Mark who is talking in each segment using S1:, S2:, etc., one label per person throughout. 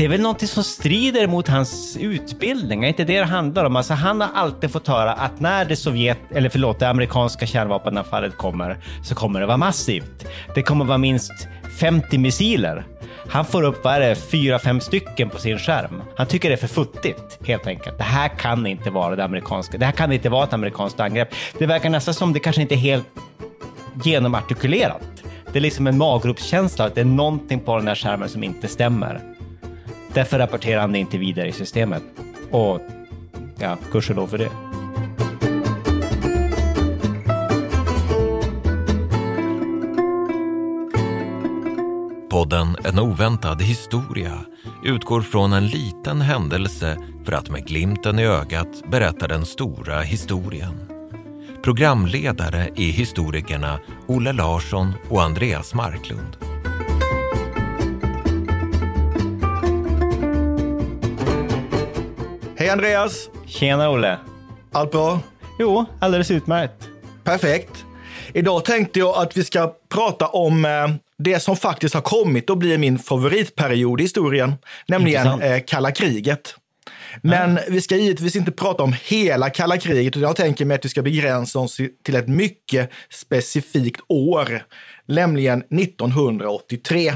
S1: Det är väl någonting som strider mot hans utbildning, är inte det det handlar om? Alltså han har alltid fått höra att när det Sovjet, eller förlåt, det amerikanska kärnvapenanfallet kommer, så kommer det vara massivt. Det kommer vara minst 50 missiler. Han får upp, vad är det, fyra, fem stycken på sin skärm. Han tycker det är för futtigt, helt enkelt. Det här kan inte vara det amerikanska. Det här kan inte vara ett amerikanskt angrepp. Det verkar nästan som det kanske inte är helt genomartikulerat. Det är liksom en maggropskänsla, att det är någonting på den här skärmen som inte stämmer. Därför rapporterar han det inte vidare i systemet. Och ja, gudskelov för det.
S2: Podden En oväntad historia utgår från en liten händelse för att med glimten i ögat berätta den stora historien. Programledare är historikerna Olle Larsson och Andreas Marklund.
S3: Hej Andreas!
S1: Tjena Olle!
S3: Allt bra?
S1: Jo, alldeles utmärkt.
S3: Perfekt. Idag tänkte jag att vi ska prata om eh, det som faktiskt har kommit och blir min favoritperiod i historien, nämligen
S1: Intressant.
S3: eh, kalla kriget. Men vi ska givetvis inte prata om hela kalla kriget, utan jag tänker mig att vi ska begränsa oss till ett mycket specifikt år, nämligen 1983.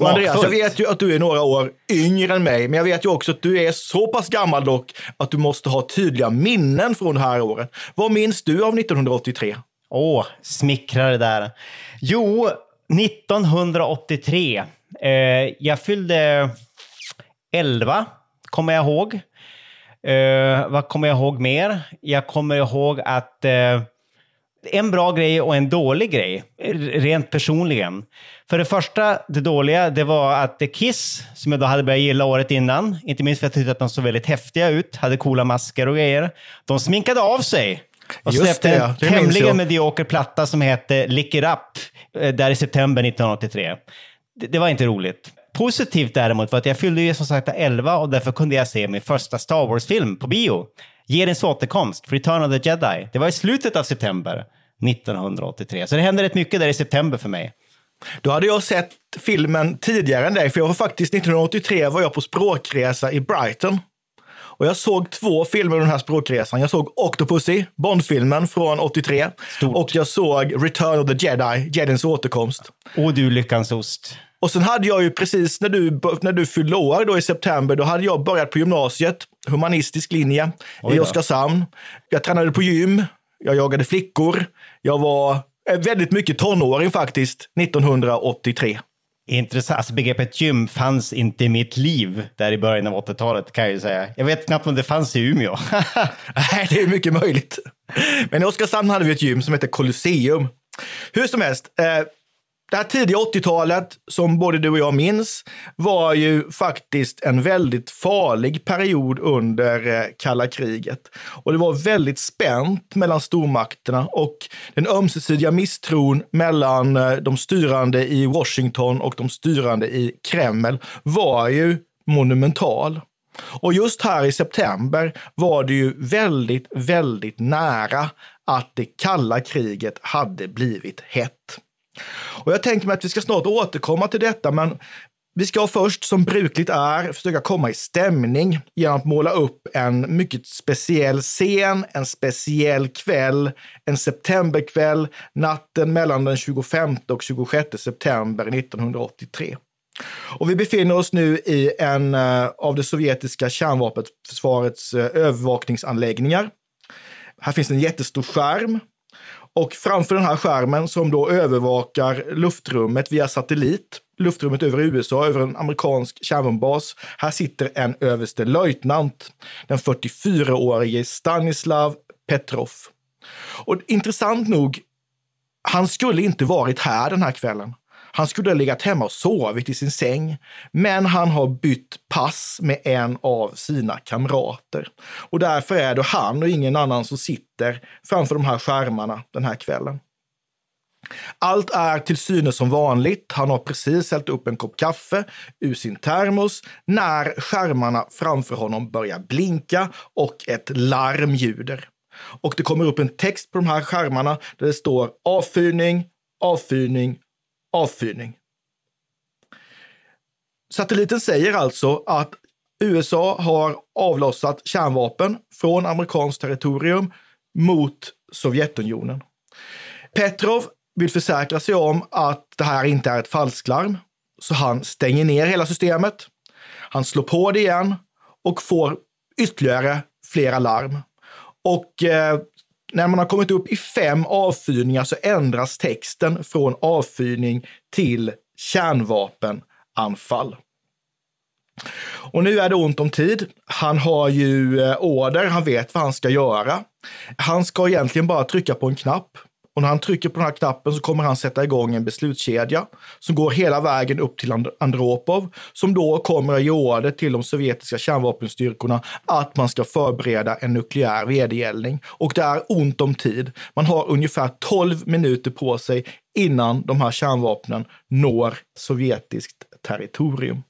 S3: Och Andreas, jag vet ju att du är några år yngre än mig, men jag vet ju också att du är så pass gammal dock att du måste ha tydliga minnen från det här året. Vad minns du av 1983?
S1: Åh, smickrar det där. Jo, 1983. Eh, jag fyllde 11, kommer jag ihåg. Eh, vad kommer jag ihåg mer? Jag kommer ihåg att eh, en bra grej och en dålig grej, rent personligen. För det första, det dåliga, det var att Kiss, som jag då hade börjat gilla året innan, inte minst för att jag tyckte att de såg väldigt häftiga ut, hade coola masker och grejer, de sminkade av sig. Och
S3: Just
S1: släppte
S3: det,
S1: en tämligen medioker platta som hette Lick It Up, eh, där i september 1983. Det, det var inte roligt. Positivt däremot var att jag fyllde ju som sagt 11 och därför kunde jag se min första Star Wars-film på bio. Gerins återkomst, Return of the Jedi. Det var i slutet av september 1983. Så det hände rätt mycket där i september för mig.
S3: Då hade jag sett filmen tidigare än dig, för jag var faktiskt 1983 var jag på språkresa i Brighton. Och jag såg två filmer under den här språkresan. Jag såg Octopussy, Bondfilmen från 83.
S1: Stort.
S3: Och jag såg Return of the Jedi, Jedins återkomst.
S1: Och du lyckans ost.
S3: Och sen hade jag ju precis när du, när du fyllde år då i september, då hade jag börjat på gymnasiet, humanistisk linje i. Oskarshamn. Jag tränade på gym, jag jagade flickor. Jag var väldigt mycket tonåring faktiskt, 1983.
S1: Intressant. Alltså begreppet gym fanns inte i mitt liv där i början av 80-talet kan jag ju säga. Jag vet knappt om det fanns i Umeå.
S3: Nej, det är mycket möjligt. Men i Oskarshamn hade vi ett gym som hette Colosseum. Hur som helst, eh, det här tidiga 80-talet, som både du och jag minns, var ju faktiskt en väldigt farlig period under eh, kalla kriget. Och det var väldigt spänt mellan stormakterna och den ömsesidiga misstron mellan eh, de styrande i Washington och de styrande i Kreml var ju monumental. Och just här i september var det ju väldigt, väldigt nära att det kalla kriget hade blivit hett. Och jag tänker mig att vi ska snart återkomma till detta, men vi ska först, som brukligt är, försöka komma i stämning genom att måla upp en mycket speciell scen, en speciell kväll, en septemberkväll, natten mellan den 25 och 26 september 1983. Och vi befinner oss nu i en eh, av det sovjetiska kärnvapenförsvarets eh, övervakningsanläggningar. Här finns en jättestor skärm och framför den här skärmen som då övervakar luftrummet via satellit, luftrummet över USA, över en amerikansk kärnvapenbas. Här sitter en överstelöjtnant, den 44-årige Stanislav Petrov. Och intressant nog, Han skulle inte varit här den här kvällen. Han skulle ha legat hemma och sovit i sin säng, men han har bytt pass med en av sina kamrater. Och därför är det han och ingen annan som sitter framför de här skärmarna den här kvällen. Allt är till synes som vanligt. Han har precis hällt upp en kopp kaffe ur sin termos när skärmarna framför honom börjar blinka och ett larm ljuder. Och det kommer upp en text på de här skärmarna där det står avfyrning, avfyrning, avfyrning. Satelliten säger alltså att USA har avlossat kärnvapen från amerikanskt territorium mot Sovjetunionen. Petrov vill försäkra sig om att det här inte är ett falsklarm, så han stänger ner hela systemet. Han slår på det igen och får ytterligare flera larm. Och eh, när man har kommit upp i fem avfyrningar så ändras texten från avfyrning till kärnvapenanfall. Och nu är det ont om tid. Han har ju eh, order, han vet vad han ska göra. Han ska egentligen bara trycka på en knapp och när han trycker på den här knappen så kommer han sätta igång en beslutskedja som går hela vägen upp till Andropov, som då kommer att ge order till de sovjetiska kärnvapenstyrkorna att man ska förbereda en nukleär vedergällning. Och det är ont om tid. Man har ungefär 12 minuter på sig innan de här kärnvapnen når sovjetiskt territorium.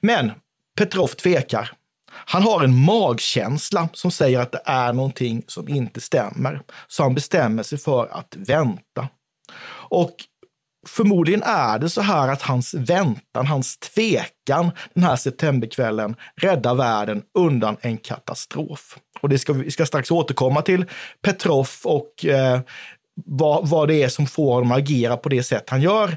S3: Men Petrov tvekar. Han har en magkänsla som säger att det är någonting som inte stämmer. Så han bestämmer sig för att vänta. Och förmodligen är det så här att hans väntan, hans tvekan den här septemberkvällen räddar världen undan en katastrof. Och det ska vi ska strax återkomma till Petrov och eh, vad, vad det är som får honom att agera på det sätt han gör.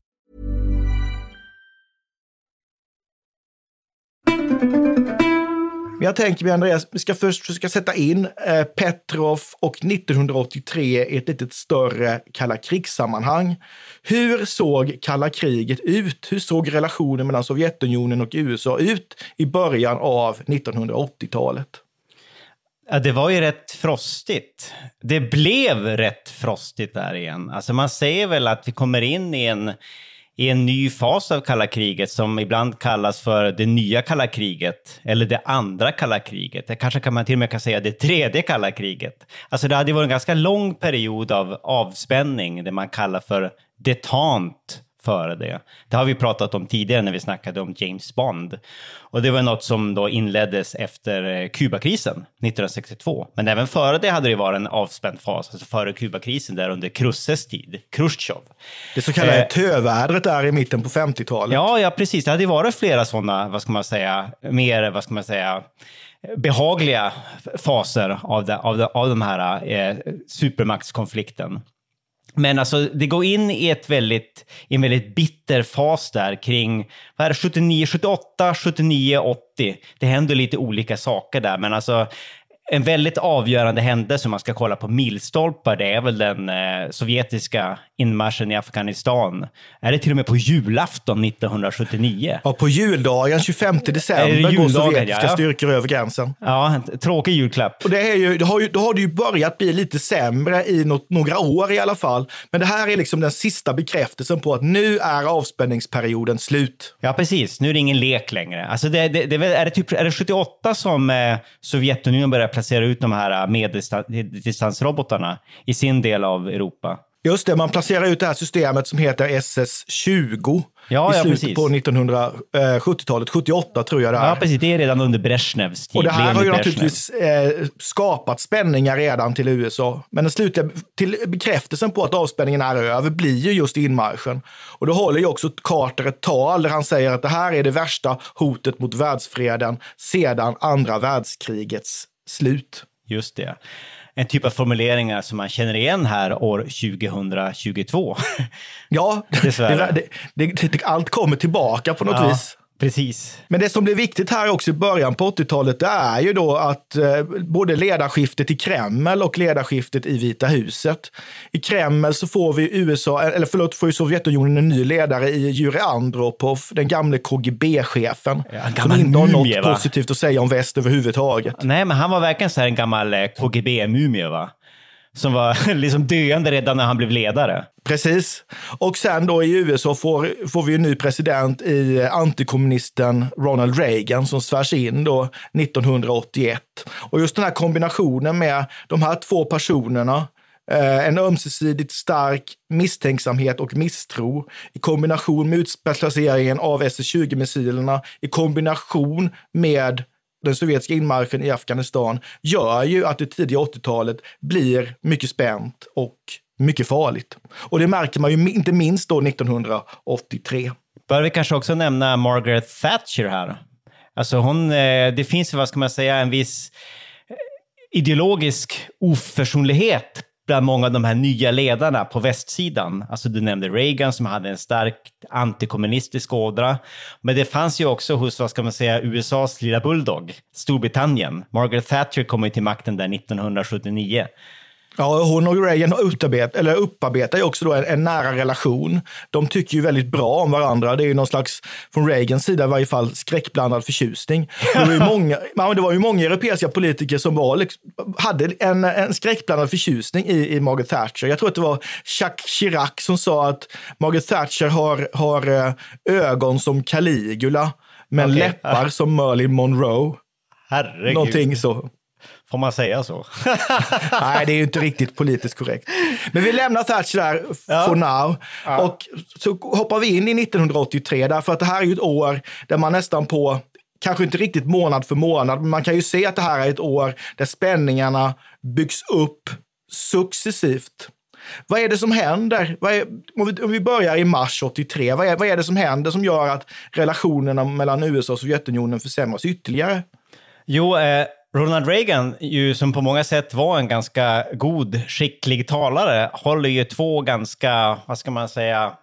S3: Men jag tänker mig, Andreas, vi ska först försöka sätta in eh, Petrov och 1983 i ett lite större kalla krigssammanhang. Hur såg kalla kriget ut? Hur såg relationen mellan Sovjetunionen och USA ut i början av 1980-talet?
S1: Ja, det var ju rätt frostigt. Det blev rätt frostigt där igen. Alltså man säger väl att vi kommer in i en i en ny fas av kalla kriget som ibland kallas för det nya kalla kriget eller det andra kalla kriget. Det kanske kan man till och med kan säga det tredje kalla kriget. Alltså det hade varit en ganska lång period av avspänning, det man kallar för detant före det. Det har vi pratat om tidigare när vi snackade om James Bond. Och det var något som då inleddes efter eh, Kubakrisen 1962. Men även före det hade det varit en avspänd fas, alltså före Kubakrisen där under Krusses tid, Khrushchev.
S3: Det så kallade eh, tövädret där i mitten på 50-talet.
S1: Ja, ja, precis. Det hade varit flera sådana, vad ska man säga, mer, vad ska man säga, behagliga faser av, det, av, det, av de här eh, supermaktskonflikten. Men alltså, det går in i, ett väldigt, i en väldigt bitter fas där kring vad är det, 79, 78, 79, 80. Det händer lite olika saker där, men alltså en väldigt avgörande händelse om man ska kolla på milstolpar, det är väl den eh, sovjetiska inmarschen i Afghanistan. Är det till och med på julafton 1979?
S3: Ja, på juldagen 25
S1: Är
S3: december går sovjetiska
S1: ja?
S3: styrkor över gränsen.
S1: Ja, tråkig julklapp.
S3: Och det, är ju, det har ju, då har det ju börjat bli lite sämre i något, några år i alla fall. Men det här är liksom den sista bekräftelsen på att nu är avspänningsperioden slut.
S1: Ja, precis. Nu är det ingen lek längre. Alltså det, det, det, är, det typ, är det 78 som eh, Sovjetunionen börjar placera ut de här eh, medeldistansrobotarna i sin del av Europa?
S3: Just det, man placerar ut det här systemet som heter SS-20
S1: Ja,
S3: i
S1: ja,
S3: slutet
S1: precis.
S3: på 1970-talet. 78 tror jag det är.
S1: Ja, precis. Det är redan under Brezhnevs tid.
S3: Och det här
S1: Leonid
S3: har ju
S1: Brezhnev.
S3: naturligtvis eh, skapat spänningar redan till USA. Men den slutliga till bekräftelsen på att avspänningen är över blir ju just inmarschen. Och då håller ju också Carter ett tal där han säger att det här är det värsta hotet mot världsfreden sedan andra världskrigets slut.
S1: Just det. En typ av formuleringar som man känner igen här år 2022.
S3: Ja, det, det, det, allt kommer tillbaka på något
S1: Ja,
S3: vis.
S1: Precis.
S3: Men det som blir viktigt här också i början på 80-talet, det är ju då att eh, både ledarskiftet i Kreml och ledarskiftet i Vita huset. I Kreml så får vi USA, eller förlåt, får ju Sovjetunionen en ny ledare i Jurij Andropov, den gamle KGB-chefen.
S1: Ja,
S3: som inte har
S1: mumie,
S3: något
S1: va?
S3: positivt att säga om väst överhuvudtaget.
S1: Nej, men han var verkligen så här en gammal eh, KGB-mumie, va? Som var liksom döende redan när han blev ledare.
S3: Precis. Och sen då i USA får, får vi en ny president i eh, antikommunisten Ronald Reagan som svärs in då 1981. Och just den här kombinationen med de här två personerna, eh, en ömsesidigt stark misstänksamhet och misstro i kombination med utplaceringen av SS-20-missilerna i kombination med den sovjetiska inmarschen i Afghanistan gör ju att det tidiga 80-talet blir mycket spänt och mycket farligt. Och det märker man ju inte minst då 1983.
S1: Bör vi kanske också nämna Margaret Thatcher här? Alltså hon, eh, det finns, vad ska man säga, en viss eh, ideologisk oförsonlighet bland många av de här nya ledarna på västsidan. Alltså du nämnde Reagan som hade en stark antikommunistisk ådra. Men det fanns ju också hos, vad ska man säga, USAs lilla bulldog, Storbritannien. Margaret Thatcher kom ju till makten där 1979.
S3: Ja, hon och Reagan upparbet, eller upparbetar ju också en, en nära relation. De tycker ju väldigt bra om varandra. Det är ju någon slags, från Reagans sida i varje fall, skräckblandad förtjusning. Det var ju många, ja, det var ju många europeiska politiker som var, liksom, hade en, en skräckblandad förtjusning i, i Margaret Thatcher. Jag tror att det var Jacques Chirac som sa att Margaret Thatcher har, har eh, ögon som Caligula, men
S1: Okej.
S3: läppar som Marilyn Monroe.
S1: Herregud.
S3: Någonting så.
S1: Får man säga så?
S3: Nej, det är ju inte riktigt politiskt korrekt. Men vi lämnar Thatcher där for now. Och så hoppar vi in i 1983, därför att det här är ju ett år där man nästan på, kanske inte riktigt månad för månad, men man kan ju se att det här är ett år där spänningarna byggs upp successivt. Vad är det som händer? Är, om, vi, om vi börjar i mars 83, vad är, vad är det som händer som gör att relationerna mellan USA och Sovjetunionen försämras ytterligare?
S1: Jo, eh, Ronald Reagan, ju, som på många sätt var en ganska god, skicklig talare, håller ju två ganska, vad ska man säga,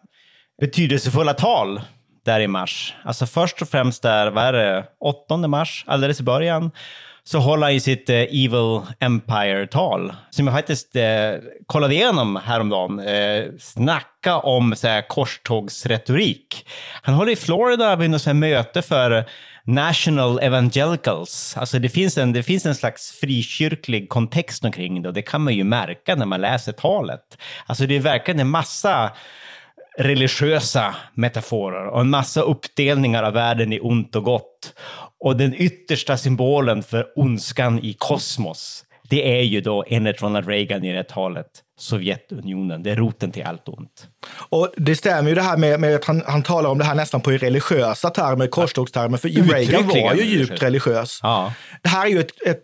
S1: betydelsefulla tal där i mars. Alltså först och främst där, vad är det, 8 mars, alldeles i början, så håller han ju sitt eh, Evil Empire-tal, som jag faktiskt eh, kollade igenom häromdagen. Eh, snacka om så här, korstågsretorik. Han håller i Florida vid något så här möte för National Evangelicals. Alltså det finns, en, det finns en slags frikyrklig kontext omkring det och det kan man ju märka när man läser talet. Alltså det är verkligen en massa religiösa metaforer och en massa uppdelningar av världen i ont och gott. Och den yttersta symbolen för ondskan i kosmos, det är ju då enligt Ronald Reagan i det talet Sovjetunionen. Det är roten till allt ont.
S3: Och det stämmer ju det här med, med att han, han talar om det här nästan på religiösa termer, korstågstermer, för Reagan var ju djupt religiös.
S1: Ja.
S3: Det här är ju ett, ett,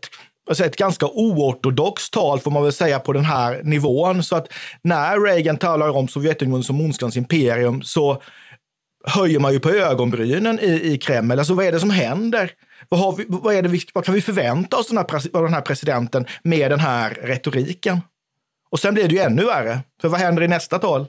S3: alltså ett ganska oortodoxt tal får man väl säga på den här nivån. Så att när Reagan talar om Sovjetunionen som ondskans imperium så höjer man ju på ögonbrynen i, i Kreml. Alltså vad är det som händer? Vad, har vi, vad, är det vi, vad kan vi förvänta oss den här, av den här presidenten med den här retoriken? Och sen blir det ju ännu värre. För vad händer i nästa tal?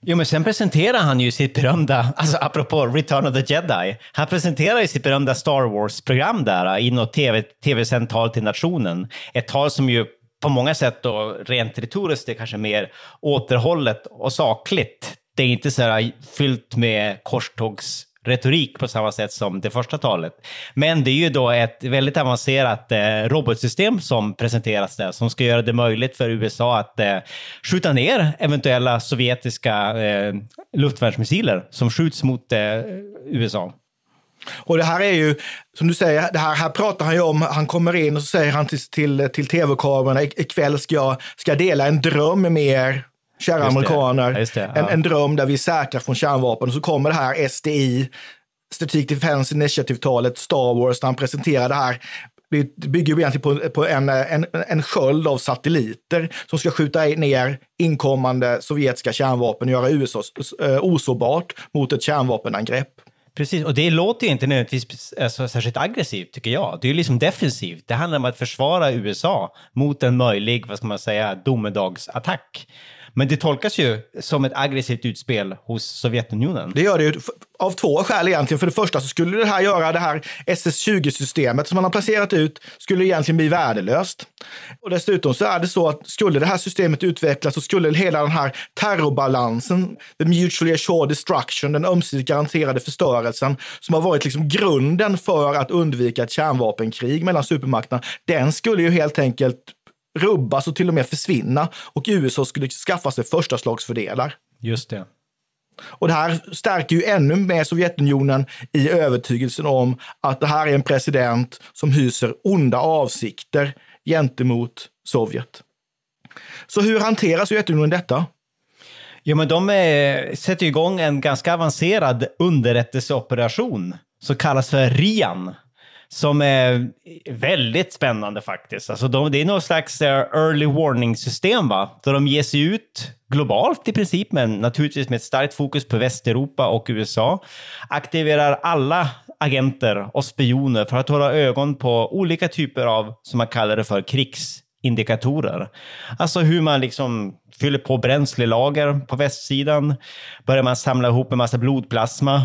S1: Jo, men sen presenterar han ju sitt berömda, alltså apropå Return of the Jedi, han presenterar ju sitt berömda Star Wars-program där äh, i något TV, tv-sänt tal till nationen. Ett tal som ju på många sätt då rent retoriskt är kanske mer återhållet och sakligt. Det är inte så här fyllt med retorik på samma sätt som det första talet. Men det är ju då ett väldigt avancerat eh, robotsystem som presenteras där, som ska göra det möjligt för USA att eh, skjuta ner eventuella sovjetiska eh, luftvärnsmissiler som skjuts mot eh, USA.
S3: Och det här är ju, som du säger, det här, här pratar han ju om, han kommer in och så säger han till, till, till tv-kamerorna, ikväll ska jag, ska jag dela en dröm med er, kära
S1: Just det.
S3: amerikaner.
S1: Just det, ja.
S3: en, en dröm där vi är säkra från kärnvapen. Och så kommer det här SDI, Strategic Defense Initiative-talet, Star Wars, där han presenterar det här. Det bygger ju egentligen på, på en, en, en sköld av satelliter som ska skjuta ner inkommande sovjetiska kärnvapen och göra USA eh, osårbart mot ett kärnvapenangrepp.
S1: Precis, och det låter ju inte nödvändigtvis alltså, särskilt aggressivt tycker jag. Det är ju liksom defensivt. Det handlar om att försvara USA mot en möjlig, vad ska man säga, domedagsattack. Men det tolkas ju som ett aggressivt utspel hos Sovjetunionen.
S3: Det gör det ju av två skäl egentligen. För det första så skulle det här göra det här SS-20-systemet som man har placerat ut skulle egentligen bli värdelöst. Och dessutom så är det så att skulle det här systemet utvecklas så skulle hela den här terrorbalansen, the mutually assured destruction, den ömsesidigt garanterade förstörelsen som har varit liksom grunden för att undvika ett kärnvapenkrig mellan supermakterna, den skulle ju helt enkelt rubbas och till och med försvinna och USA skulle skaffa sig första slagsfördelar.
S1: Just det.
S3: Och det här stärker ju ännu mer Sovjetunionen i övertygelsen om att det här är en president som hyser onda avsikter gentemot Sovjet. Så hur hanterar Sovjetunionen detta?
S1: Ja, men de eh, sätter igång en ganska avancerad underrättelseoperation som kallas för RIAN. Som är väldigt spännande faktiskt. Alltså de, det är något slags eh, early warning-system, va? Där de ger sig ut globalt i princip, men naturligtvis med ett starkt fokus på Västeuropa och USA. Aktiverar alla agenter och spioner för att hålla ögon på olika typer av, som man kallar det för, krigsindikatorer. Alltså hur man liksom fyller på bränslelager på västsidan. Börjar man samla ihop en massa blodplasma.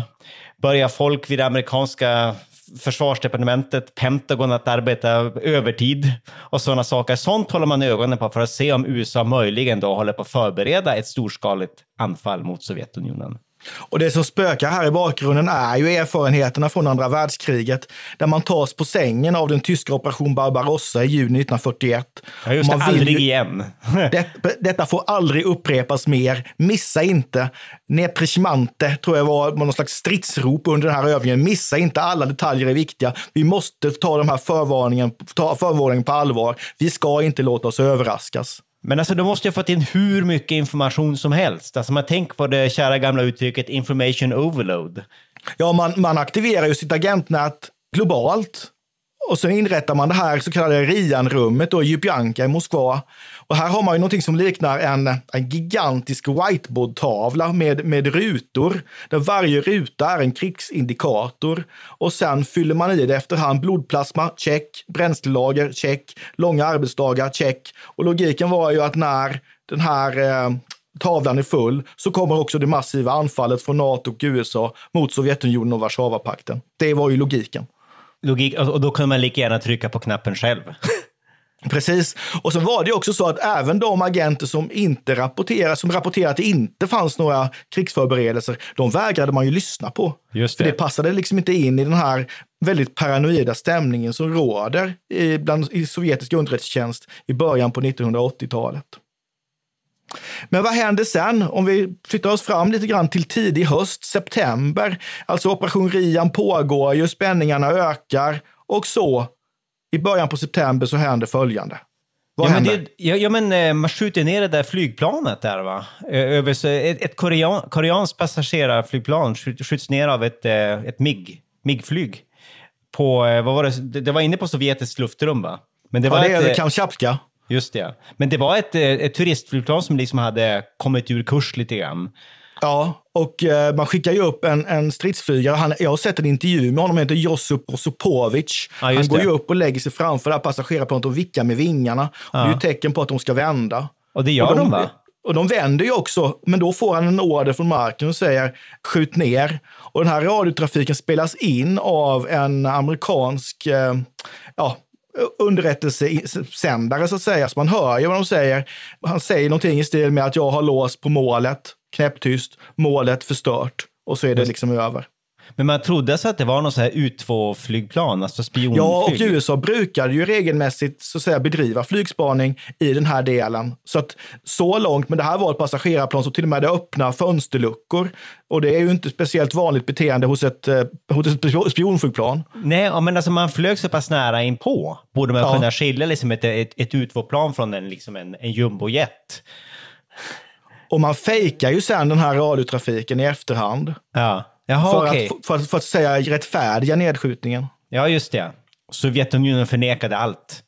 S1: Börjar folk vid det amerikanska försvarsdepartementet, Pentagon att arbeta övertid och sådana saker. Sånt håller man ögonen på för att se om USA möjligen då håller på att förbereda ett storskaligt anfall mot Sovjetunionen.
S3: Och det som spökar här i bakgrunden är ju erfarenheterna från andra världskriget, där man tas på sängen av den tyska operation Barbarossa i juni 1941.
S1: Ja, just det, aldrig
S3: ju-
S1: igen.
S3: Det, detta får aldrig upprepas mer. Missa inte. Neprechimante tror jag var någon slags stridsrop under den här övningen. Missa inte, alla detaljer är viktiga. Vi måste ta de här förvarningen, ta förvarningen på allvar. Vi ska inte låta oss överraskas.
S1: Men alltså, de måste ju ha fått in hur mycket information som helst. Alltså, man tänker på det kära gamla uttrycket information overload.
S3: Ja, man, man aktiverar ju sitt agentnät globalt. Och så inrättar man det här så kallade RIAN-rummet då i Ljubljanka i Moskva. Och här har man ju någonting som liknar en, en gigantisk whiteboardtavla med, med rutor. Där varje ruta är en krigsindikator. Och sen fyller man i det efterhand. Blodplasma, check. Bränslelager, check. Långa arbetsdagar, check. Och logiken var ju att när den här eh, tavlan är full så kommer också det massiva anfallet från NATO och USA mot Sovjetunionen och Warszawapakten. Det var ju logiken.
S1: Logik, och då kunde man lika gärna trycka på knappen själv.
S3: Precis. Och så var det också så att även de agenter som inte rapporterar, som rapporterade att det inte fanns några krigsförberedelser, de vägrade man ju lyssna på.
S1: Just
S3: För
S1: det.
S3: det passade liksom inte in i den här väldigt paranoida stämningen som råder i, bland, i sovjetisk underrättelsetjänst i början på 1980-talet. Men vad händer sen? Om vi flyttar oss fram lite grann till tidig höst, september. Alltså operation Rian pågår ju, spänningarna ökar och så i början på september så händer följande. Vad
S1: Ja men,
S3: händer?
S1: det, ja, ja, men eh, man skjuter ner det där flygplanet där va? Över, ett ett korean, koreanskt passagerarflygplan skjut- skjuts ner av ett, eh, ett MIG, MIG-flyg. På, eh, vad var det? Det- det var inne på sovjetiskt luftrum va? Men det
S3: Ja,
S1: var
S3: det
S1: ett,
S3: är över
S1: eh,
S3: Kamtjatka.
S1: Just det. Men det var ett, eh, ett turistflygplan som liksom hade kommit ur kurs lite grann.
S3: Ja, och eh, man skickar ju upp en, en stridsflygare. Han, jag har sett en intervju med honom, han heter Josip Prosopovic.
S1: Ja,
S3: han går
S1: det.
S3: ju upp och lägger sig framför det här passagerarplanet och vickar med vingarna. Och Det är ju tecken på att de ska vända.
S1: Och det gör
S3: Och
S1: de, va?
S3: Och de vänder ju också, men då får han en order från marken och säger skjut ner. Och den här radiotrafiken spelas in av en amerikansk eh, ja, underrättelsesändare så att säga. Så man hör ju vad de säger. Han säger någonting i stil med att jag har låst på målet, knäpptyst, målet förstört. Och så är det liksom över.
S1: Men man trodde alltså att det var något så här U2-flygplan, alltså spionflyg?
S3: Ja, och USA brukade ju regelmässigt så att säga, bedriva flygspaning i den här delen. Så att så långt, men det här var ett passagerarplan som till och med hade öppna fönsterluckor. Och det är ju inte speciellt vanligt beteende hos ett, eh, hos ett spionflygplan.
S1: Nej, men alltså man flög så pass nära in på. Borde man
S3: Ja.
S1: kunna skilja liksom ett, ett, ett U2-plan från en, liksom en, en jumbojet?
S3: Och man fejkar ju sen den här radiotrafiken i efterhand.
S1: Ja. Jaha,
S3: för,
S1: okej.
S3: att, för, för att säga rättfärdiga nedskjutningen.
S1: Ja, just det. Sovjetunionen förnekade allt.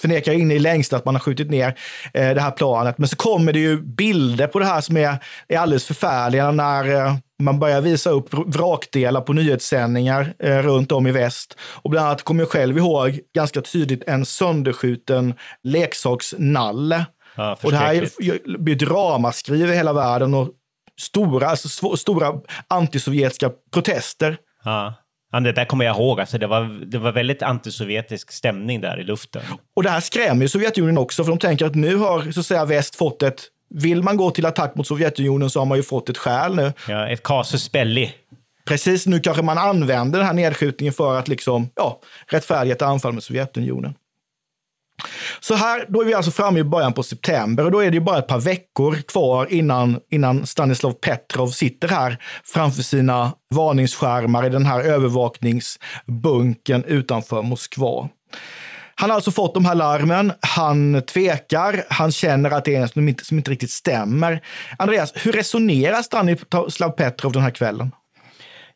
S3: förnekar in i längsta att man har skjutit ner eh, det här planet. Men så kommer det ju bilder på det här som är, är alldeles förfärliga när eh, man börjar visa upp vrakdelar på nyhetssändningar eh, runt om i väst. Och bland annat kommer jag själv ihåg ganska tydligt en sönderskjuten leksaksnalle.
S1: Ja,
S3: och det här blir ett ramaskri över hela världen och stora, alltså svå- stora antisovjetiska protester.
S1: Ja. Ja, det där kommer jag ihåg. Alltså, det, var, det var väldigt antisovjetisk stämning där i luften.
S3: Och det här skrämmer ju Sovjetunionen också, för de tänker att nu har så att säga väst fått ett vill man gå till attack mot Sovjetunionen så har man ju fått ett skäl nu.
S1: Ja, ett casus belli.
S3: Precis nu kanske man använder den här nedskjutningen för att liksom, ja, rättfärdiga ett anfall med Sovjetunionen. Så här, då är vi alltså framme i början på september och då är det ju bara ett par veckor kvar innan, innan Stanislav Petrov sitter här framför sina varningsskärmar i den här övervakningsbunken utanför Moskva. Han har alltså fått de här larmen, han tvekar, han känner att det är något som inte, som inte riktigt stämmer. Andreas, hur resonerar Stanislav Petrov den här kvällen?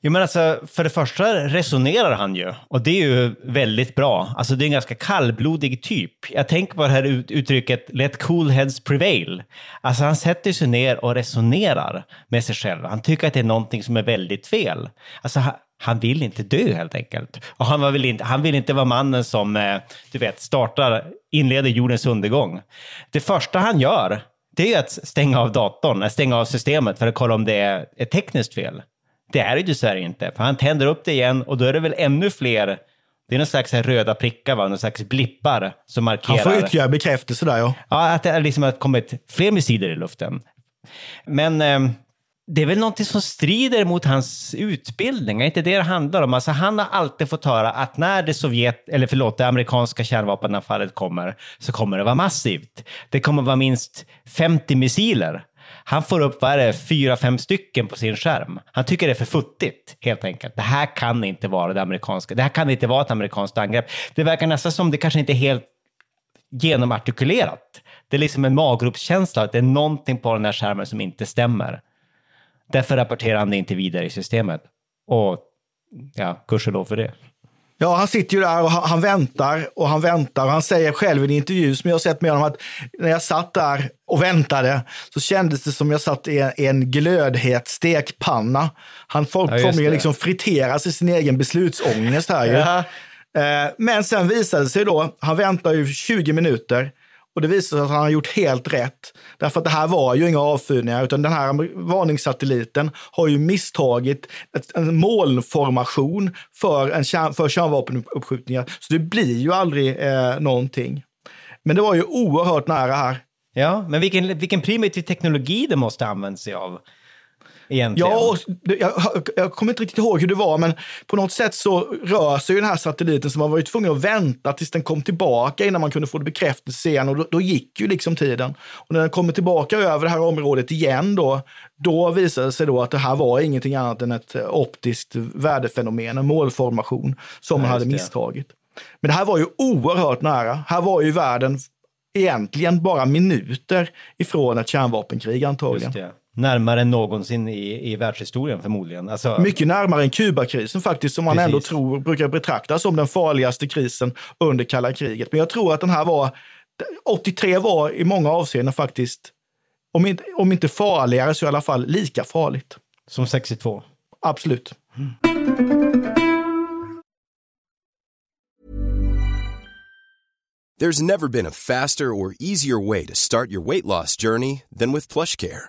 S1: Jo, men alltså, för det första resonerar han ju, och det är ju väldigt bra. Alltså, det är en ganska kallblodig typ. Jag tänker på det här ut- uttrycket “let cool heads prevail”. Alltså, han sätter sig ner och resonerar med sig själv. Han tycker att det är någonting som är väldigt fel. Alltså, han, han vill inte dö helt enkelt. Och han, var väl inte, han vill inte vara mannen som, eh, du vet, startar, inleder jordens undergång. Det första han gör, det är att stänga av datorn, stänga av systemet för att kolla om det är ett tekniskt fel. Det är det ju dessvärre inte, för han tänder upp det igen och då är det väl ännu fler, det är någon slags här röda prickar, va? någon slags blippar som markerar.
S3: Han får ytterligare bekräftelse där ja.
S1: Ja, att det liksom har kommit fler missiler i luften. Men eh, det är väl någonting som strider mot hans utbildning, är inte det det handlar om? Alltså, han har alltid fått höra att när det Sovjet, eller förlåt, det amerikanska kärnvapenanfallet kommer, så kommer det vara massivt. Det kommer vara minst 50 missiler. Han får upp, vad är det, fyra, fem stycken på sin skärm. Han tycker det är för futtigt, helt enkelt. Det här kan inte vara det amerikanska. Det här kan inte vara ett amerikanskt angrepp. Det verkar nästan som det kanske inte är helt genomartikulerat. Det är liksom en maggropskänsla, att det är någonting på den här skärmen som inte stämmer. Därför rapporterar han det inte vidare i systemet. Och ja, gudskelov för det.
S3: Ja, han sitter ju där och han, han väntar och han väntar. Och han säger själv i en intervju som jag har sett med honom att när jag satt där och väntade så kändes det som jag satt i en, en glödhet stekpanna. Han får,
S1: Ja,
S3: kommer ju liksom friteras i sin egen beslutsångest här ju.
S1: Ja.
S3: Eh, Men sen visade det sig då, han väntar ju 20 minuter och det visade sig att han har gjort helt rätt. Därför att det här var ju inga avfyrningar, utan den här varningssatelliten har ju misstagit ett, en molnformation för, en kärn, för kärnvapenuppskjutningar. Så det blir ju aldrig eh, någonting. Men det var ju oerhört nära här.
S1: Ja, men vilken, vilken primitiv teknologi det måste använda sig av. Egentligen.
S3: Ja, jag, jag kommer inte riktigt ihåg hur det var, men på något sätt så rör sig ju den här satelliten så man var ju tvungen att vänta tills den kom tillbaka innan man kunde få det bekräftelse igen och då, då gick ju liksom tiden. Och när den kommer tillbaka över det här området igen då, då visade det sig då att det här var ingenting annat än ett eh, optiskt värdefenomen, en målformation som man
S1: Ja,
S3: hade misstagit. Men det här var ju oerhört nära. Här var ju världen egentligen bara minuter ifrån ett kärnvapenkrig antagligen.
S1: Närmare än någonsin i, i världshistorien förmodligen. Alltså,
S3: Mycket närmare än Kubakrisen faktiskt, som man
S1: Precis.
S3: ändå tror brukar betraktas som den farligaste krisen under kalla kriget. Men jag tror att den här var, 83 var i många avseenden faktiskt, om inte, om inte farligare så i alla fall lika farligt.
S1: Som 62.
S3: Absolut.
S4: There's never been a faster or easier way to start your weight loss journey than with PlushCare.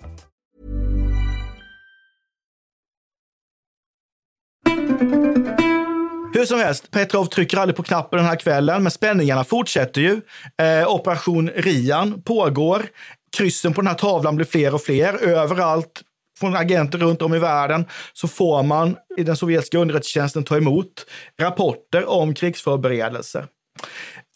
S3: Hur som helst, Petrov trycker aldrig på knappen den här kvällen, men spänningarna fortsätter ju. Eh, Operation Rian pågår. Kryssen på den här tavlan blir fler och fler. Överallt från agenter runt om i världen så får man i den sovjetiska underrättelsetjänsten ta emot rapporter om krigsförberedelser.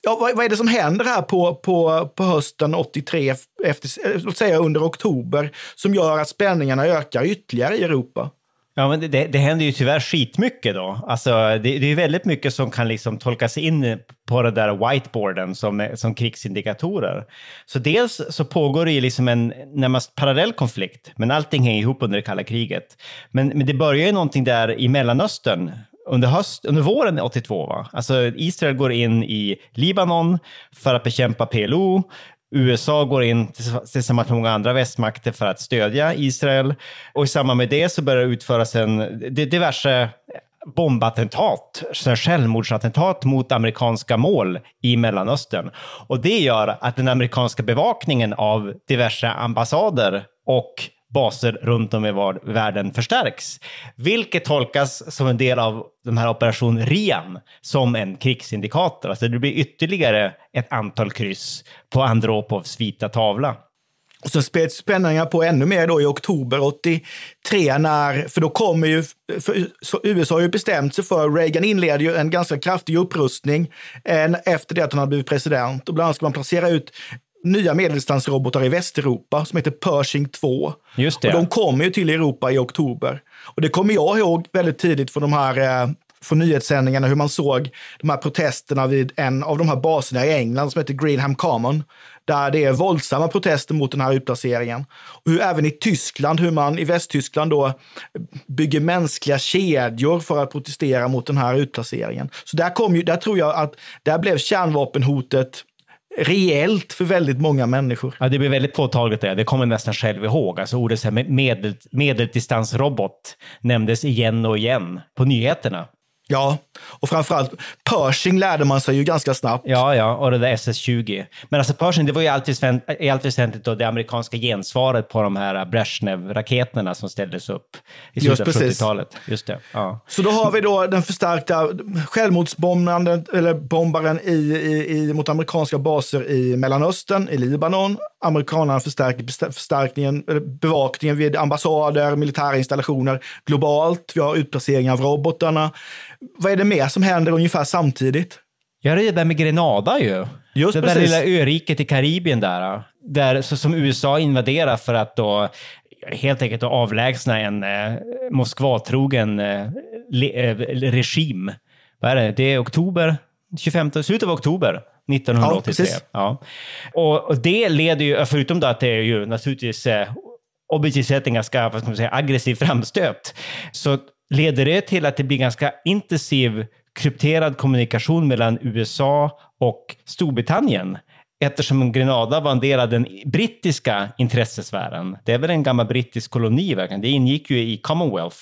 S3: Ja, vad, vad är det som händer här på, på, på hösten 83, efter, eh, låt säga under oktober, som gör att spänningarna ökar ytterligare i Europa?
S1: Ja, men det, det händer ju tyvärr skitmycket då. Alltså, det, det är ju väldigt mycket som kan liksom tolkas in på den där whiteboarden som, som krigsindikatorer. Så dels så pågår det ju liksom en närmast parallell konflikt, men allting hänger ihop under det kalla kriget. Men, men det börjar ju någonting där i Mellanöstern under, höst, under våren 82. Va? Alltså Israel går in i Libanon för att bekämpa PLO. USA går in tillsammans med många andra västmakter för att stödja Israel. Och i samband med det så börjar det utföras en, diverse bombattentat, självmordsattentat mot amerikanska mål i Mellanöstern. Och det gör att den amerikanska bevakningen av diverse ambassader och baser runt om i världen förstärks. Vilket tolkas som en del av den här operation Rian som en krigsindikator. Alltså det blir ytterligare ett antal kryss på Andropovs vita tavla.
S3: Och så spets spänningarna på ännu mer då i oktober 83, när, för då kommer ju, för, USA har ju bestämt sig för, Reagan inleder ju en ganska kraftig upprustning en, efter det att han har blivit president. Och bland annat ska man placera ut nya medeldistansrobotar i Västeuropa som heter Pershing 2.
S1: Just det.
S3: Och de kommer ju till Europa i oktober. Och det kommer jag ihåg väldigt tidigt från de här eh, från nyhetssändningarna hur man såg de här protesterna vid en av de här baserna i England som heter Greenham Common. Där det är våldsamma protester mot den här utplaceringen. Och hur även i Tyskland, hur man i Västtyskland då bygger mänskliga kedjor för att protestera mot den här utplaceringen. Så där, kom ju, där tror jag att där blev kärnvapenhotet reellt för väldigt många människor.
S1: Ja, det blir väldigt påtagligt det. Det kommer nästan själv ihåg. Alltså ordet medel, medeldistansrobot nämndes igen och igen på nyheterna.
S3: Ja, och framförallt Pershing lärde man sig ju ganska snabbt.
S1: Ja, ja, och det där SS-20. Men alltså Pershing, det var ju alltid, i allt väsentligt då det amerikanska gensvaret på de här Brezhnev-raketerna som ställdes upp i slutet av 70-talet. Just det. Ja.
S3: Så då har vi då den förstärkta självmordsbombaren eller bombaren i, i, i, mot amerikanska baser i Mellanöstern, i Libanon. Amerikanerna förstärker förstärkningen, bevakningen vid ambassader, militära installationer globalt. Vi har utplacering av robotarna. Vad är det mer som händer ungefär samtidigt?
S1: Ja, det är det där med Grenada ju.
S3: Just
S1: det
S3: precis.
S1: där lilla öriket i Karibien där. där så, som USA invaderar för att då helt enkelt att avlägsna en eh, Moskvatrogen eh, le, eh, regim. Vad är det? Det är oktober, 25, slutet av oktober 1983. Ja, ja. Och, det leder ju, förutom då att det är ju naturligtvis eh, objektivt sett en ganska vad ska man säga, aggressiv framstöt, så leder det till att det blir ganska intensiv krypterad kommunikation mellan USA och Storbritannien eftersom Grenada var en del av den brittiska intressesfären. Det är väl en gammal brittisk koloni, verkligen. Det ingick ju i Commonwealth.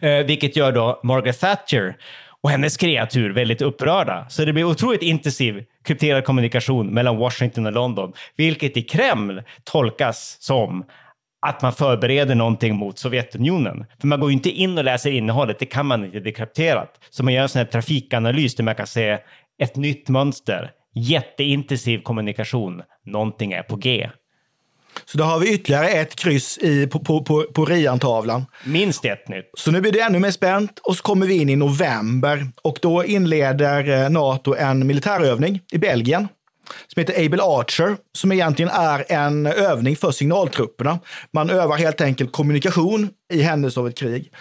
S1: Eh, vilket gör då Margaret Thatcher och hennes kreatur väldigt upprörda. Så det blir otroligt intensiv krypterad kommunikation mellan Washington och London, vilket i Kreml tolkas som att man förbereder någonting mot Sovjetunionen. För man går ju inte in och läser innehållet, det kan man inte, det är krypterat. Så man gör en sån här trafikanalys där man kan se ett nytt mönster, jätteintensiv kommunikation, någonting är på G.
S3: Så då har vi ytterligare ett kryss i, på, på, på, på Rian-tavlan.
S1: Minst ett nytt.
S3: Så nu blir det ännu mer spänt och så kommer vi in i november och då inleder eh, Nato en militärövning i Belgien som heter Able Archer, som egentligen är en övning för signaltrupperna. Man övar helt enkelt kommunikation i händelse av ett krig.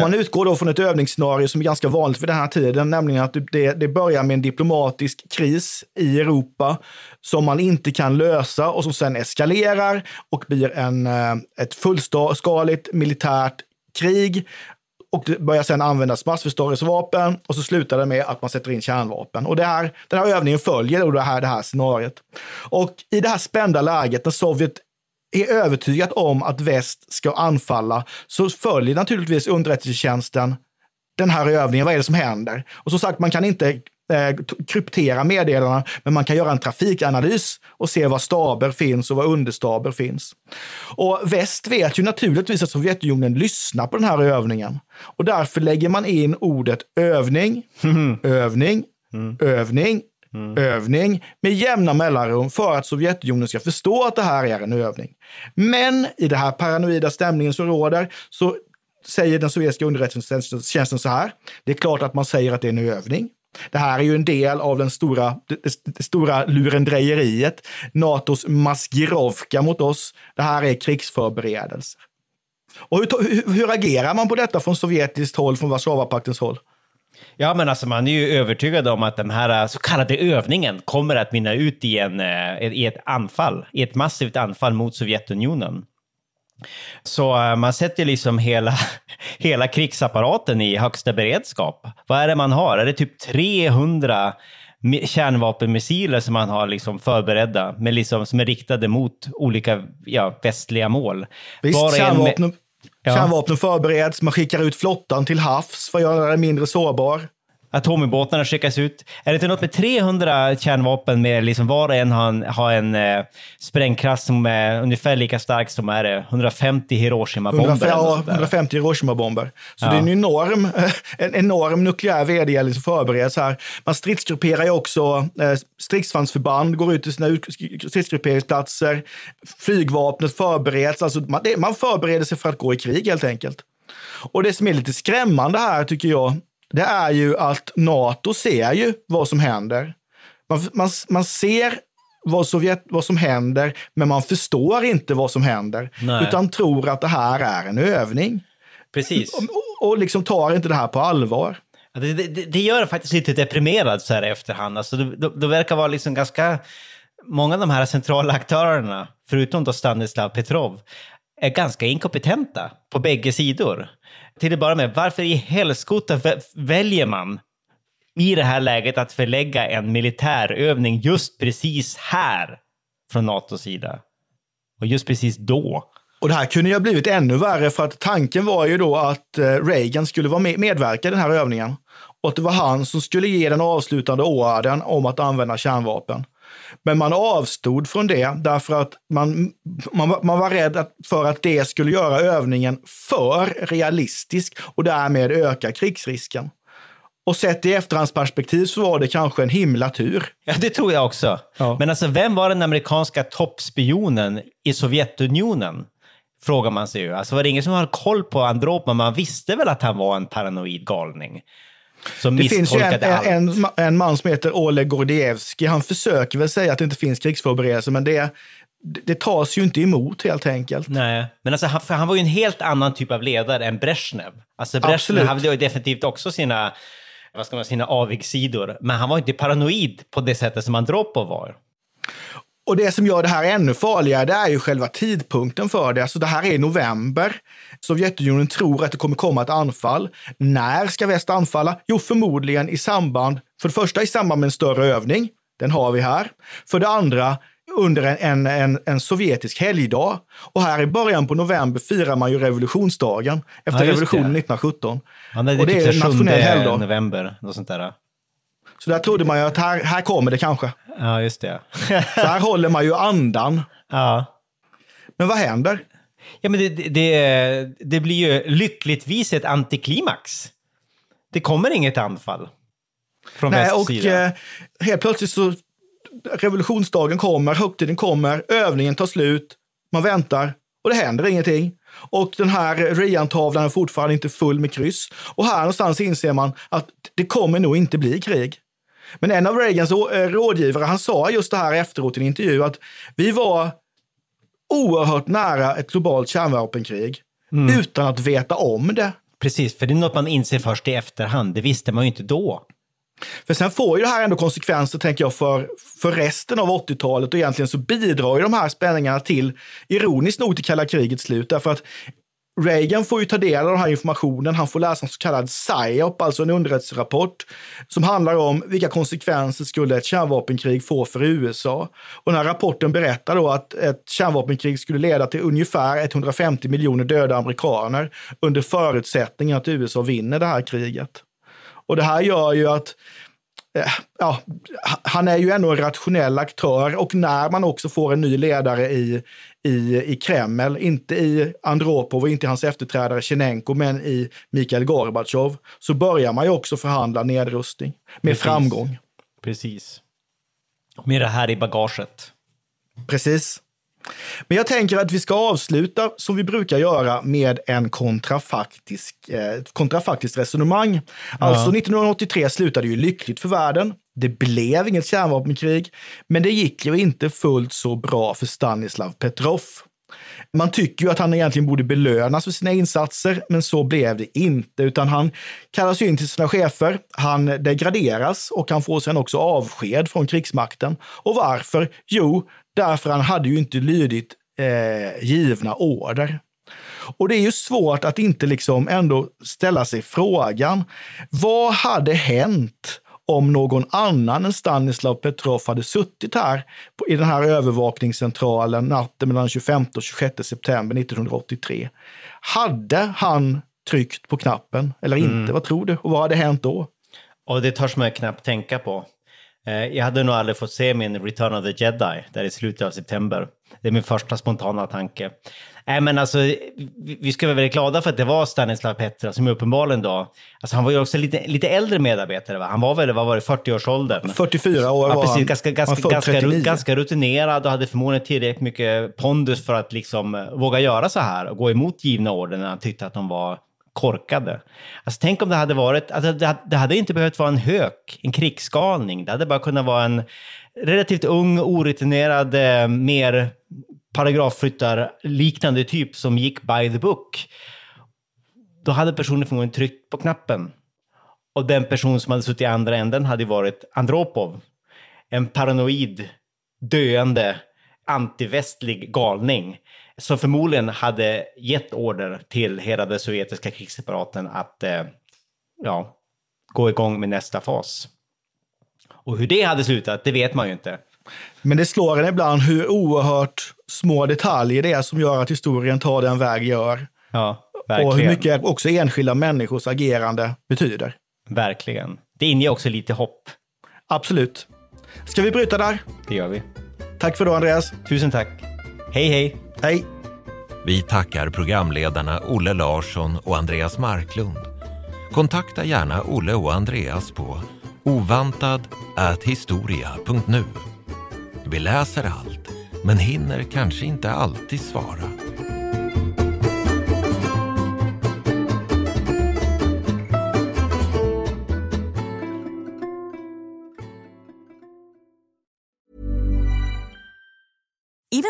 S3: Man utgår då från ett övningsscenario som är ganska vanligt för den här tiden, nämligen att det, det börjar med en diplomatisk kris i Europa som man inte kan lösa och som sen eskalerar och blir en, eh, ett fullskaligt militärt krig och det börjar sedan användas massförstörelsevapen och så slutar det med att man sätter in kärnvapen. Och det här, den här övningen följer då det här, det här scenariot. Och i det här spända läget när Sovjet är övertygat om att väst ska anfalla så följer naturligtvis underrättelsetjänsten den här övningen. Vad är det som händer? Och som sagt, man kan inte kryptera meddelandena, men man kan göra en trafikanalys och se var staber finns och var understaber finns. Och väst vet ju naturligtvis att Sovjetunionen lyssnar på den här övningen och därför lägger man in ordet övning, övning, övning, övning med jämna mellanrum för att Sovjetunionen ska förstå att det här är en övning. Men i den här paranoida stämningen som råder så säger den sovjetiska underrättelsetjänsten så här. Det är klart att man säger att det är en övning. Det här är ju en del av den stora, det, det stora lurendrejeriet, Natos maskirovka mot oss. Det här är krigsförberedelser. Och hur, hur, hur agerar man på detta från sovjetiskt håll, från Warszawapaktens håll?
S1: Ja, men alltså man är ju övertygad om att den här äh, så kallade övningen kommer att mynna ut i, en, äh, i ett anfall, i ett massivt anfall mot Sovjetunionen. Så eh, man sätter liksom hela, hela krigsapparaten i högsta beredskap. Vad är det man har? Är det typ 300 kärnvapenmissiler som man har liksom förberedda, med liksom, som är riktade mot olika ja, västliga mål?
S3: Visst, kärnvapen, med... ja. kärnvapen förbereds, man skickar ut flottan till havs för att göra den mindre sårbar.
S1: Atomubåtarna skickas ut. Är det inte något med 300 kärnvapen med liksom var och en har en, har en eh, sprängkraft som är ungefär lika stark som är det, 150 Hiroshima-bomber?
S3: Ja, 150 Hiroshima-bomber. Så ja. det är en enorm, en enorm nukleär vedergällning som förbereds här. Man stridsgrupperar ju också eh, stridsvagnsförband, går ut till sina stridsgrupperingsplatser. Flygvapnet förbereds, alltså man, det, man förbereder sig för att gå i krig helt enkelt. Och det som är lite skrämmande här tycker jag, det är ju att Nato ser ju vad som händer. Man, man, man ser vad, Sovjet, vad som händer, men man förstår inte vad som händer, Nej. utan tror att det här är en övning.
S1: Precis.
S3: Och, och, liksom tar inte det här på allvar.
S1: Det, det, det gör faktiskt lite deprimerad så här i efterhand. Alltså det, det, det verkar vara liksom ganska... Många av de här centrala aktörerna, förutom då Stanislav Petrov, är ganska inkompetenta på bägge sidor till att börja med, varför i helskotta väljer man i det här läget att förlägga en militärövning just precis här från NATOs sida? Och just precis då?
S3: Och det här kunde ju ha blivit ännu värre för att tanken var ju då att eh, Reagan skulle vara med, medverka i den här övningen. Och att det var han som skulle ge den avslutande åren om att använda kärnvapen. Men man avstod från det därför att man, man, man var rädd att, för att det skulle göra övningen för realistisk och därmed öka krigsrisken. Och sett i efterhandsperspektiv så var det kanske en himla tur.
S1: Ja, det tror jag också. Ja. Men alltså, vem var den amerikanska toppspionen i Sovjetunionen? Frågar man sig ju. Alltså var det ingen som hade koll på Andropov? Man visste väl att han var en paranoid galning?
S3: Som det finns ju en, en, en, man som heter Oleg Gordievski. Han försöker väl säga att det inte finns krigsförberedelser, men det, det tas ju inte emot helt enkelt.
S1: Nej, men alltså, han, han var ju en helt annan typ av ledare än Brezhnev. Alltså Brezhnev hade ju definitivt också sina, vad ska man sina avigsidor, men han var inte paranoid på det sättet som Andropov var.
S3: Och det som gör det här ännu farligare, det är ju själva tidpunkten för det. Alltså det här är november. Sovjetunionen tror att det kommer komma ett anfall. När ska väst anfalla? Jo, förmodligen i samband, för det första i samband med en större övning Den har vi här. För det andra, under en, en, en, sovjetisk helgdag. Och här i början på november firar man ju revolutionsdagen efter
S1: Ja,
S3: revolutionen
S1: det.
S3: 1917.
S1: Ja, det är,
S3: och det
S1: typ
S3: är
S1: så
S3: en nationell
S1: 7
S3: helgdag.
S1: november, något sånt där.
S3: Så där trodde man ju att här, här kommer det kanske.
S1: Ja, just det.
S3: Så här håller man ju andan.
S1: ja.
S3: Men vad händer?
S1: Ja, men det, det, det blir ju lyckligtvis ett antiklimax. Det kommer inget anfall från
S3: Nej, och eh, helt plötsligt så revolutionsdagen kommer, högtiden kommer, övningen tar slut, man väntar och det händer ingenting. Och den här Rian-tavlan är fortfarande inte full med kryss. Och här någonstans inser man att det kommer nog inte bli krig. Men en av Reagans eh, rådgivare, han sa just det här efteråt i en intervju att vi var oerhört nära ett globalt kärnvapenkrig utan att veta om det.
S1: Precis, för det är något man inser först i efterhand. Det visste man ju inte då.
S3: För sen får ju det här ändå konsekvenser, tänker jag, för, för resten av 80-talet och egentligen så bidrar ju de här spänningarna till, ironiskt nog, till kalla krigets slut. Därför att Reagan får ju ta del av den här informationen. Han får läsa en så kallad PSYOP, alltså en underrättelserapport, som handlar om vilka konsekvenser skulle ett kärnvapenkrig få för USA. Och den här rapporten berättar då att ett kärnvapenkrig skulle leda till ungefär 150 miljoner döda amerikaner under förutsättning att USA vinner det här kriget. Och det här gör ju att ja, han är ju ändå en rationell aktör och när man också får en ny ledare i, i, i Kreml, inte i Andropov och inte i hans efterträdare Tjenenko, men i Mikhail Gorbatjov, så börjar man ju också förhandla nedrustning med
S1: Precis.
S3: framgång.
S1: Precis. Med det här i bagaget.
S3: Precis. Men jag tänker att vi ska avsluta som vi brukar göra med en kontrafaktisk, eh, kontrafaktiskt resonemang. Alltså 1983 slutade ju lyckligt för världen. Det blev inget kärnvapenkrig, men det gick ju inte fullt så bra för Stanislav Petrov. Man tycker ju att han egentligen borde belönas för sina insatser, men så blev det inte, utan han kallas ju in till sina chefer. Han degraderas och han får sen också avsked från krigsmakten. Och varför? Jo, därför han hade ju inte lydit eh, givna order. Och det är ju svårt att inte liksom ändå ställa sig frågan, vad hade hänt om någon annan än Stanislav Petrov hade suttit här på, i den här övervakningscentralen natten mellan 25 och 26 september 1983? Hade han tryckt på knappen eller inte? Vad tror du? Och vad hade hänt då?
S1: Och det törs man knappt tänka på. Eh, Jag hade nog aldrig fått se min Return of the Jedi där i slutet av september. Det är min första spontana tanke. Nej, men alltså, vi ska vara väldigt glada för att det var Stanislav Petra som uppenbarligen då, alltså han var ju också lite, lite äldre medarbetare, va? han var väl, vad var det, 40-årsåldern?
S3: 44 år
S1: Ja,
S3: var
S1: precis.
S3: han.
S1: Ganska, ganska, ganska,
S3: 39.
S1: ganska rutinerad och hade förmodligen tillräckligt mycket pondus för att liksom eh, våga göra så här och gå emot givna order när han tyckte att de var korkade. Alltså, tänk om det hade varit, alltså, det, det hade inte behövt vara en hök, en krigsgalning. Det hade bara kunnat vara en relativt ung, orutinerad, eh, mer paragrafryttar-liknande typ som gick by the book. Då hade personen förmodligen tryckt på knappen. Och den person som hade suttit i andra änden hade ju varit Andropov. En paranoid, döende, antivästlig galning som förmodligen hade gett order till hela den sovjetiska krigsapparaten att eh, ja, gå igång med nästa fas. Och hur det hade slutat, det vet man ju inte.
S3: Men det slår en ibland hur oerhört små detaljer det är som gör att historien tar den väg gör.
S1: Ja, verkligen.
S3: Och hur mycket också enskilda människors agerande betyder.
S1: Verkligen. Det inger också lite hopp.
S3: Absolut. Ska vi bryta där?
S1: Det gör vi.
S3: Tack för då, Andreas.
S1: Tusen tack. Hej, hej.
S3: Hej.
S2: Vi tackar programledarna Olle Larsson och Andreas Marklund. Kontakta gärna Olle och Andreas på ovantad@historia.nu. Vi läser allt, men hinner kanske inte alltid svara.